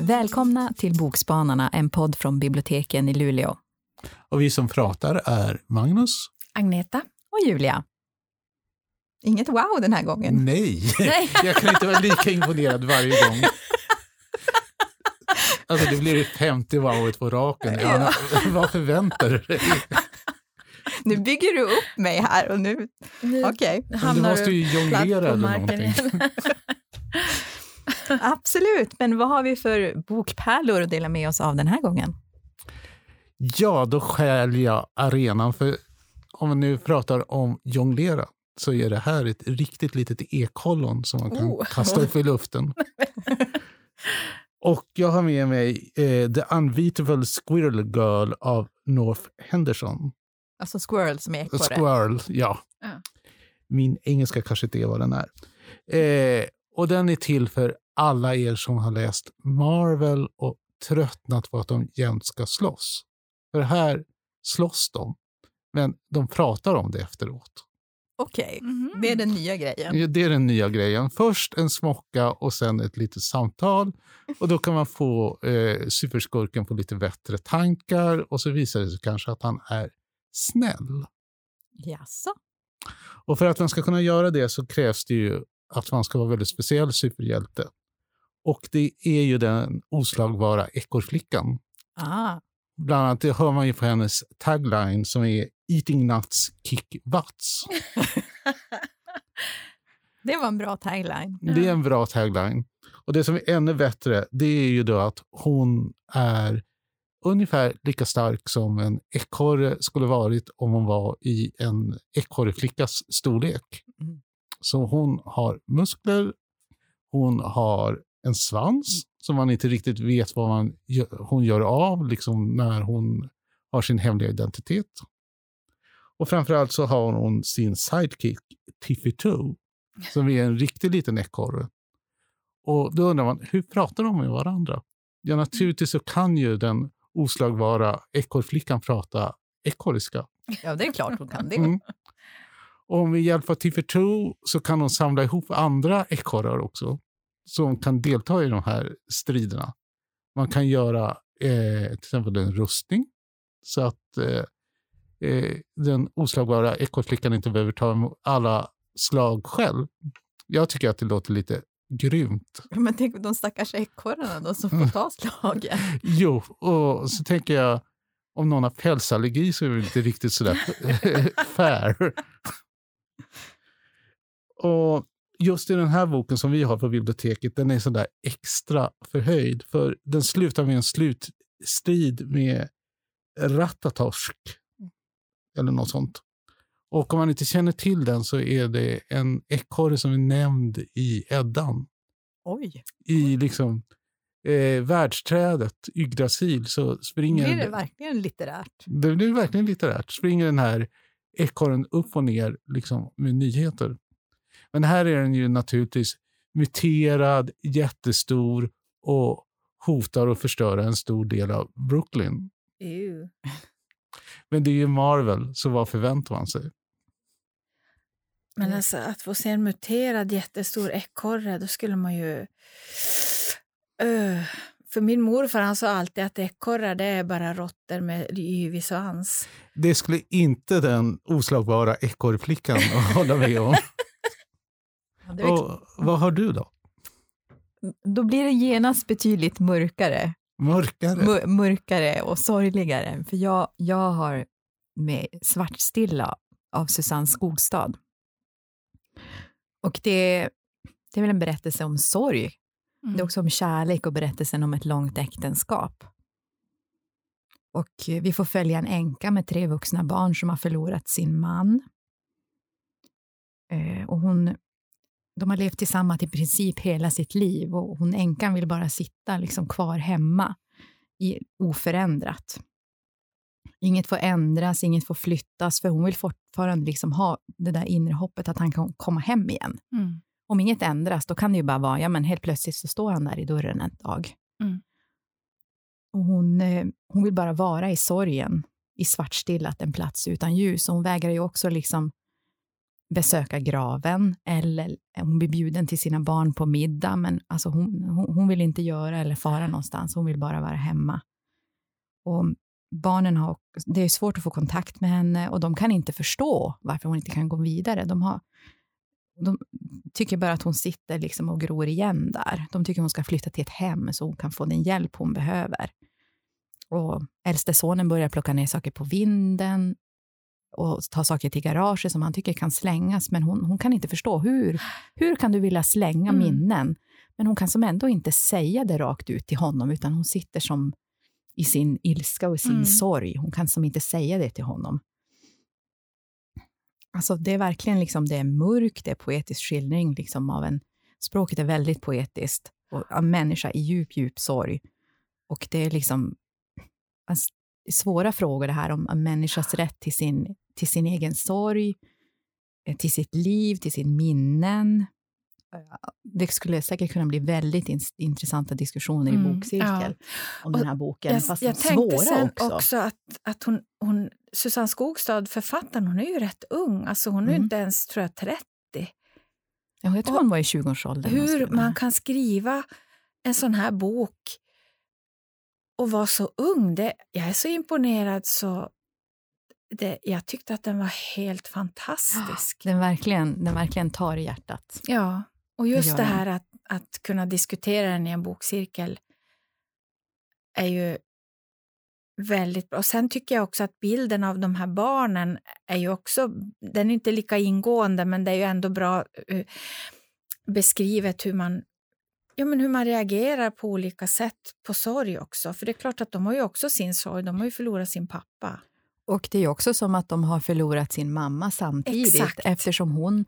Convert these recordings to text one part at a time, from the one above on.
Välkomna till Bokspanarna, en podd från biblioteken i Luleå. Och vi som pratar är Magnus. Agneta. Och Julia. Inget wow den här gången. Nej, Nej. jag kan inte vara lika imponerad varje gång. Alltså det blir det femte wowet på raken. Ja. Vad förväntar du dig? Nu bygger du upp mig här och nu... nu Okej. Okay. Du måste ju jonglera eller någonting. Absolut, men vad har vi för bokpärlor att dela med oss av den här gången? Ja, då skäl jag arenan. För om vi nu pratar om jonglera så är det här ett riktigt litet ekollon som man kan oh. kasta upp i luften. Och jag har med mig eh, The Unbeatable Squirrel Girl av North Henderson. Alltså squirrel som är ekorre? Squirrel, ja. Uh. Min engelska kanske inte är vad den är. Eh, och den är till för alla er som har läst Marvel och tröttnat på att de jämt ska slåss. För här slåss de, men de pratar om det efteråt. Okej, okay. mm -hmm. det är den nya grejen. Det är den nya grejen. Först en smocka och sen ett litet samtal. Och Då kan man få eh, superskurken på lite bättre tankar och så visar det sig kanske att han är snäll. Jaså? Och för att man ska kunna göra det så krävs det ju att man ska vara väldigt speciell superhjälte. Och det är ju den oslagbara ekorrflickan. Ah. Bland annat det hör man ju på hennes tagline som är Eating nuts, kick butts. det var en bra tagline. Det är en bra tagline. Och det som är ännu bättre det är ju då att hon är ungefär lika stark som en ekorre skulle varit om hon var i en ekorreflickas storlek. Mm. Så hon har muskler, hon har en svans som man inte riktigt vet vad man hon gör av liksom när hon har sin hemliga identitet. Och framförallt så har hon sin sidekick Tiffy Two som är en riktig liten ekorre. Och då undrar man, hur pratar de med varandra? Ja, naturligtvis så kan ju den oslagbara ekorrflickan prata ekorriska. Ja, det är klart hon kan det. Mm. Och med hjälp av Tiffy Two så kan hon samla ihop andra ekorrar också som kan delta i de här striderna. Man kan göra eh, till exempel en rustning så att eh, eh den oslagbara ekorrflickan inte behöver ta alla slag själv. Jag tycker att det låter lite grymt. Men tänk de stackars ekorrarna då som får ta slagen. jo, och så tänker jag om någon har pälsallergi så är det inte riktigt sådär fair. och just i den här boken som vi har på biblioteket, den är sådär extra förhöjd. För den slutar med en slutstrid med Ratatorsk. Eller något sånt. Och om man inte känner till den så är det en ekorre som är nämnd i Eddan. Oj. I liksom eh, världsträdet Yggdrasil så springer... Blir det verkligen litterärt? Det blir verkligen litterärt. Springer den här ekorren upp och ner liksom, med nyheter. Men här är den ju naturligtvis muterad, jättestor och hotar att förstöra en stor del av Brooklyn. Ew. Men det är ju Marvel, så vad förväntar man sig? Men alltså, att få se en muterad jättestor ekorre, då skulle man ju... Uh, för min morfar han sa alltid att ekorrar det är bara råttor med yvig svans. Det skulle inte den oslagbara ekorrflickan hålla med om. Och, vad har du då? Då blir det genast betydligt mörkare. Mörkare? M mörkare och sorgligare. För jag, jag har med Svartstilla av Susanne Skogstad. Och det, det är väl en berättelse om sorg. Mm. Det är mm. också om kärlek och berättelsen om ett långt äktenskap. Och vi får följa en änka med tre vuxna barn som har förlorat sin man. Eh, och hon de har levt tillsammans i princip hela sitt liv och hon änkan vill bara sitta liksom kvar hemma i, oförändrat. Inget får ändras, inget får flyttas, för hon vill fortfarande liksom ha det där inre hoppet att han kan komma hem igen. Mm. Om inget ändras, då kan det ju bara vara, ja men helt plötsligt så står han där i dörren en dag. Mm. Och hon, eh, hon vill bara vara i sorgen i svartstillat en plats utan ljus. Och hon vägrar ju också liksom besöka graven eller hon blir bjuden till sina barn på middag, men alltså hon, hon, hon vill inte göra eller fara någonstans. Hon vill bara vara hemma. Och barnen har, det är svårt att få kontakt med henne och de kan inte förstå varför hon inte kan gå vidare. De, har, de tycker bara att hon sitter liksom och gror igen där. De tycker hon ska flytta till ett hem så hon kan få den hjälp hon behöver. Och äldste sonen börjar plocka ner saker på vinden och ta saker till garaget som han tycker kan slängas, men hon, hon kan inte förstå. Hur, hur kan du vilja slänga mm. minnen? Men hon kan som ändå inte säga det rakt ut till honom, utan hon sitter som i sin ilska och sin mm. sorg. Hon kan som inte säga det till honom. Alltså det är verkligen liksom, det är mörkt, det är poetisk skildring liksom av en... Språket är väldigt poetiskt, och en människa i djup, djup sorg. Och det är liksom alltså, svåra frågor det här om en människas rätt till sin, till sin egen sorg, eh, till sitt liv, till sin minnen. Det skulle säkert kunna bli väldigt in, intressanta diskussioner mm, i bokcirkel ja. om och den här boken, jag, fast jag svåra sen också. också att, att hon, hon, Susanne Skogstad, författaren, hon är ju rätt ung. Alltså hon är mm. inte ens, tror jag, 30. Ja, jag tror och hon var i 20-årsåldern. Hur man kan skriva en sån här bok och vara så ung. Det, jag är så imponerad så det, jag tyckte att den var helt fantastisk. Den verkligen, den verkligen tar i hjärtat. Ja, och just det här att, att kunna diskutera den i en bokcirkel är ju väldigt bra. Och sen tycker jag också att bilden av de här barnen är ju också, den är inte lika ingående men det är ju ändå bra uh, beskrivet hur man ja, men hur man reagerar på olika sätt på sorg också. För det är klart att de har ju också sin sorg, de har ju förlorat sin pappa. Och det är också som att de har förlorat sin mamma samtidigt Exakt. eftersom hon,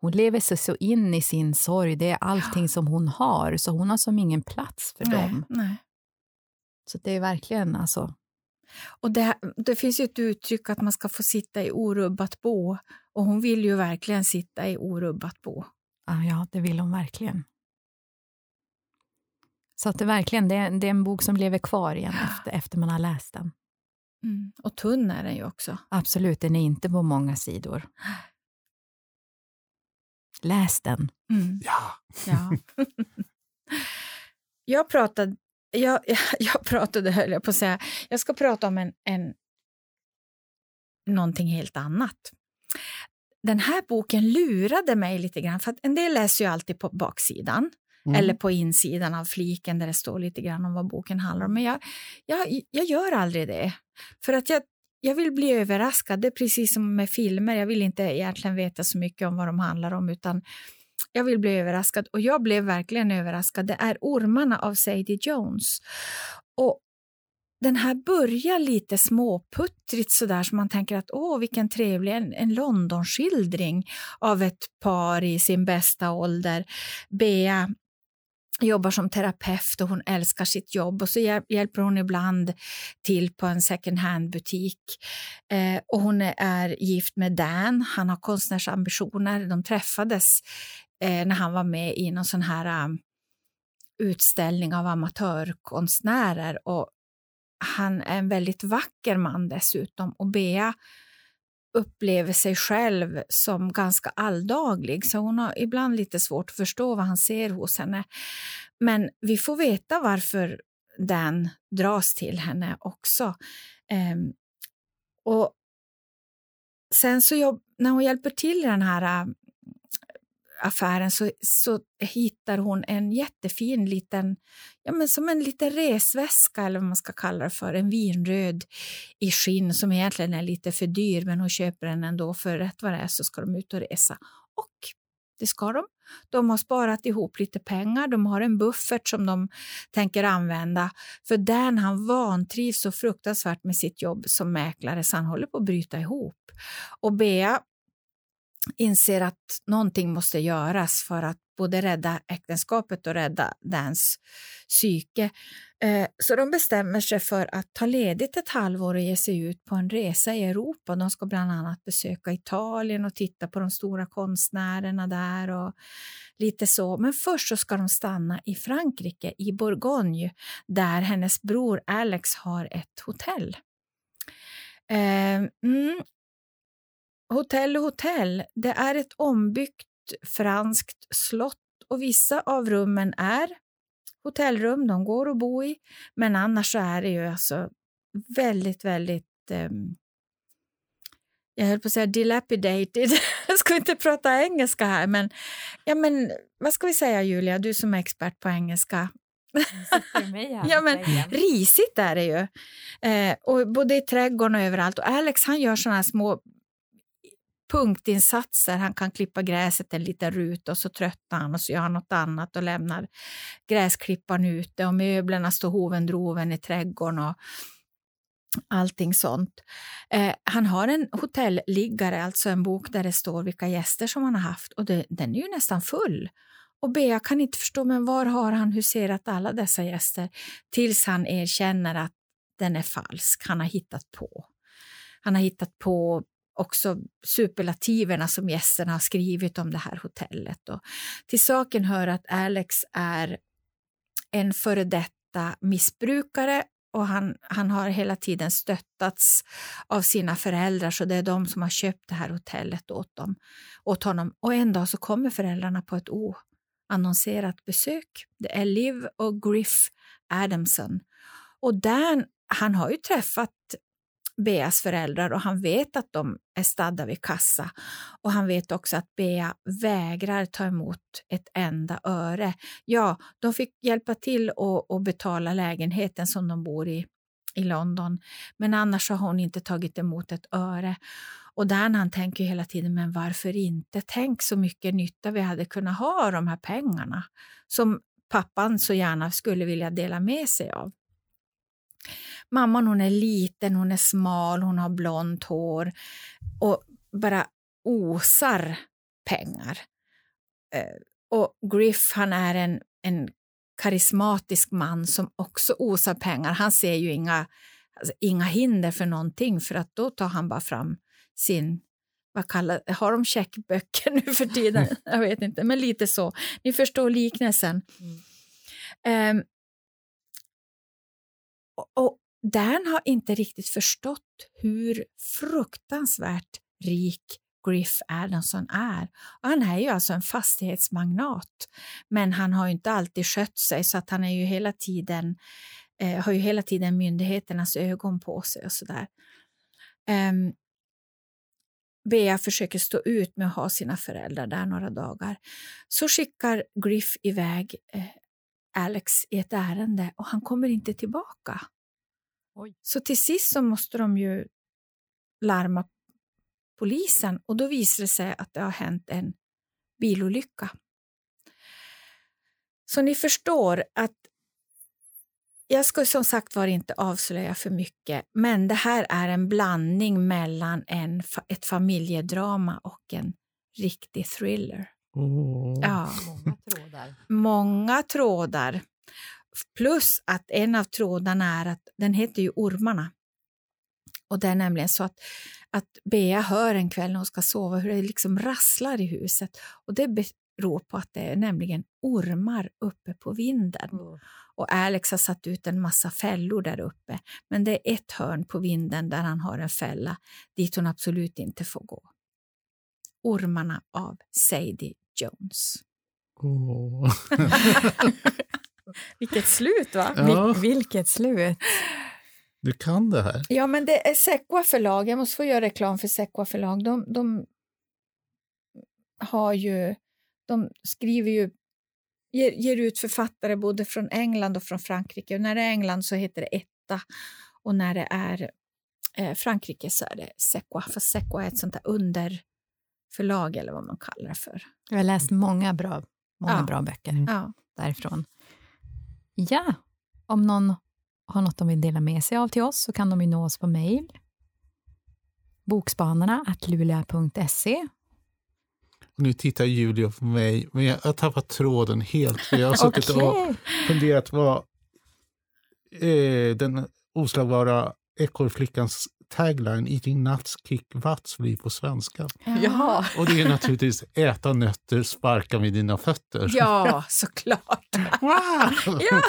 hon lever sig så in i sin sorg. Det är allting ja. som hon har, så hon har som ingen plats för nej, dem. Nej. Så det är verkligen alltså... Och det, det finns ju ett uttryck att man ska få sitta i orubbat bo och hon vill ju verkligen sitta i orubbat bo. Ja, det vill hon verkligen. Så att det verkligen det är, det är en bok som lever kvar igen efter, efter man har läst den. Mm. Och tunn är den ju också. Absolut, den är inte på många sidor. Läs den. Mm. Ja. ja. jag, pratade, jag, jag pratade, höll jag på att säga, jag ska prata om en, en, någonting helt annat. Den här boken lurade mig lite grann, för att en del läser ju alltid på baksidan. Mm. Eller på insidan av fliken där det står lite grann om vad boken handlar om. Men jag, jag, jag gör aldrig det. För att jag, jag vill bli överraskad. Det är precis som med filmer. Jag vill inte egentligen veta så mycket om vad de handlar om. utan jag vill bli överraskad och jag blev verkligen överraskad. Det är Ormarna av Sadie Jones. Och den här börjar lite småputtrigt sådär så man tänker att åh vilken trevlig, en, en Londonskildring av ett par i sin bästa ålder. Bea jobbar som terapeut och hon älskar sitt jobb och så hjälper hon ibland till på en second hand-butik. Eh, och hon är gift med Dan, han har konstnärsambitioner. De träffades eh, när han var med i någon sån här um, utställning av amatörkonstnärer och han är en väldigt vacker man dessutom och Bea upplever sig själv som ganska alldaglig så hon har ibland lite svårt att förstå vad han ser hos henne. Men vi får veta varför den dras till henne också. Um, och sen så jobb, när hon hjälper till i den här äh, affären så, så hittar hon en jättefin liten, ja men som en liten resväska eller vad man ska kalla det för, en vinröd i skinn som egentligen är lite för dyr men hon köper den ändå för rätt vad det är så ska de ut och resa. Och det ska de. De har sparat ihop lite pengar, de har en buffert som de tänker använda. För Dan han vantrivs så fruktansvärt med sitt jobb som mäklare så han håller på att bryta ihop. Och Bea inser att någonting måste göras för att både rädda äktenskapet och rädda Dans psyke. Eh, så de bestämmer sig för att ta ledigt ett halvår och ge sig ut på en resa i Europa. De ska bland annat besöka Italien och titta på de stora konstnärerna där och lite så. Men först så ska de stanna i Frankrike, i Bourgogne, där hennes bror Alex har ett hotell. Eh, mm. Hotell och hotell, det är ett ombyggt franskt slott och vissa av rummen är hotellrum, de går att bo i, men annars så är det ju alltså väldigt, väldigt um, jag höll på att säga dilapidated. Jag ska inte prata engelska här, men, ja, men vad ska vi säga Julia, du som är expert på engelska? ja, men, risigt är det ju. Eh, och både i trädgården och överallt. Och Alex han gör såna små punktinsatser. Han kan klippa gräset en liten ruta och så tröttnar han och så gör han något annat och lämnar gräsklipparen ute och möblerna står hovendroven i trädgården och allting sånt. Eh, han har en hotelliggare, alltså en bok där det står vilka gäster som han har haft och det, den är ju nästan full. Och Bea kan inte förstå, men var har han huserat alla dessa gäster? Tills han erkänner att den är falsk. Han har hittat på. Han har hittat på också superlativerna som gästerna har skrivit om det här hotellet. Och till saken hör att Alex är en före detta missbrukare och han, han har hela tiden stöttats av sina föräldrar så det är de som har köpt det här hotellet åt, dem, åt honom. Och en dag så kommer föräldrarna på ett oannonserat besök. Det är Liv och Griff Adamson. Och Dan, han har ju träffat Beas föräldrar och han vet att de är stadda vid kassa. Och han vet också att Bea vägrar ta emot ett enda öre. Ja, de fick hjälpa till att betala lägenheten som de bor i i London, men annars har hon inte tagit emot ett öre. Och Dernan tänker hela tiden, men varför inte? Tänk så mycket nytta vi hade kunnat ha av de här pengarna som pappan så gärna skulle vilja dela med sig av. Mamman hon är liten, hon är smal, hon har blont hår och bara osar pengar. Eh, och Griff han är en, en karismatisk man som också osar pengar. Han ser ju inga, alltså, inga hinder för någonting för att då tar han bara fram sin vad kallar, har de checkböcker nu för tiden? Jag vet inte, men lite så. Ni förstår liknelsen. Mm. Um, och, Dan har inte riktigt förstått hur fruktansvärt rik Griff Adamson är. Och han är ju alltså en fastighetsmagnat, men han har inte alltid skött sig så att han är ju hela tiden, eh, har ju hela tiden myndigheternas ögon på sig och sådär. Um, Bea försöker stå ut med att ha sina föräldrar där några dagar. Så skickar Griff iväg eh, Alex i ett ärende och han kommer inte tillbaka. Oj. Så till sist så måste de ju larma polisen och då visar det sig att det har hänt en bilolycka. Så ni förstår att jag ska som sagt var inte avslöja för mycket, men det här är en blandning mellan en, ett familjedrama och en riktig thriller. Oh. Ja. Många trådar. Många trådar. Plus att en av trådarna är att den heter ju Ormarna. Och det är nämligen så att, att Bea hör en kväll när hon ska sova hur det liksom rasslar i huset. Och det beror på att det är nämligen ormar uppe på vinden. Mm. Och Alex har satt ut en massa fällor där uppe. Men det är ett hörn på vinden där han har en fälla dit hon absolut inte får gå. Ormarna av Sadie Jones. Oh. Vilket slut, va? Ja. Vil vilket slut. Du kan det här. Ja, men det är Sequa förlag. Jag måste få göra reklam för Sequa förlag. De, de har ju... De skriver ju... Ger, ger, ut författare både från England och från Frankrike. Och när det är England så heter det Etta och när det är eh, Frankrike så är det Sequa. För Sequa är ett sånt där underförlag eller vad man kallar det för. Jag har läst många bra, många Ja. bra böcker Ja. därifrån. Ja, om någon har något de vill dela med sig av till oss så kan de ju nå oss på mejl. Bokspanarna luleå.se. Och nu tittar Julia på mig, men jag har tappat tråden helt. Jag har suttit och Okej. funderat vad eh, den oslagbara ekorrflickans tagline Eating nuts kick butts blir på svenska. Jaha. Och det är naturligtvis äta nötter, sparka med dina fötter. Ja, såklart. Wow! Ja.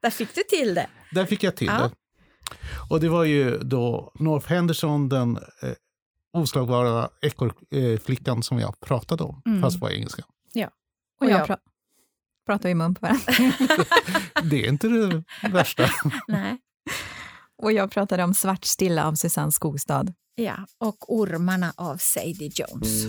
Där fick du till det. Där fick jag till Ja. det. Och det var ju då North Henderson, den eh, oslagbara ekorrflickan som jag pratade om, Mm. fast på engelska. Och Och jag jag- pra- pratar i mun på varandra. Det är inte det värsta. Nej. Och jag pratade om Svartstilla av Susanne Skogstad. Ja, och Ormarna av Sadie Jones.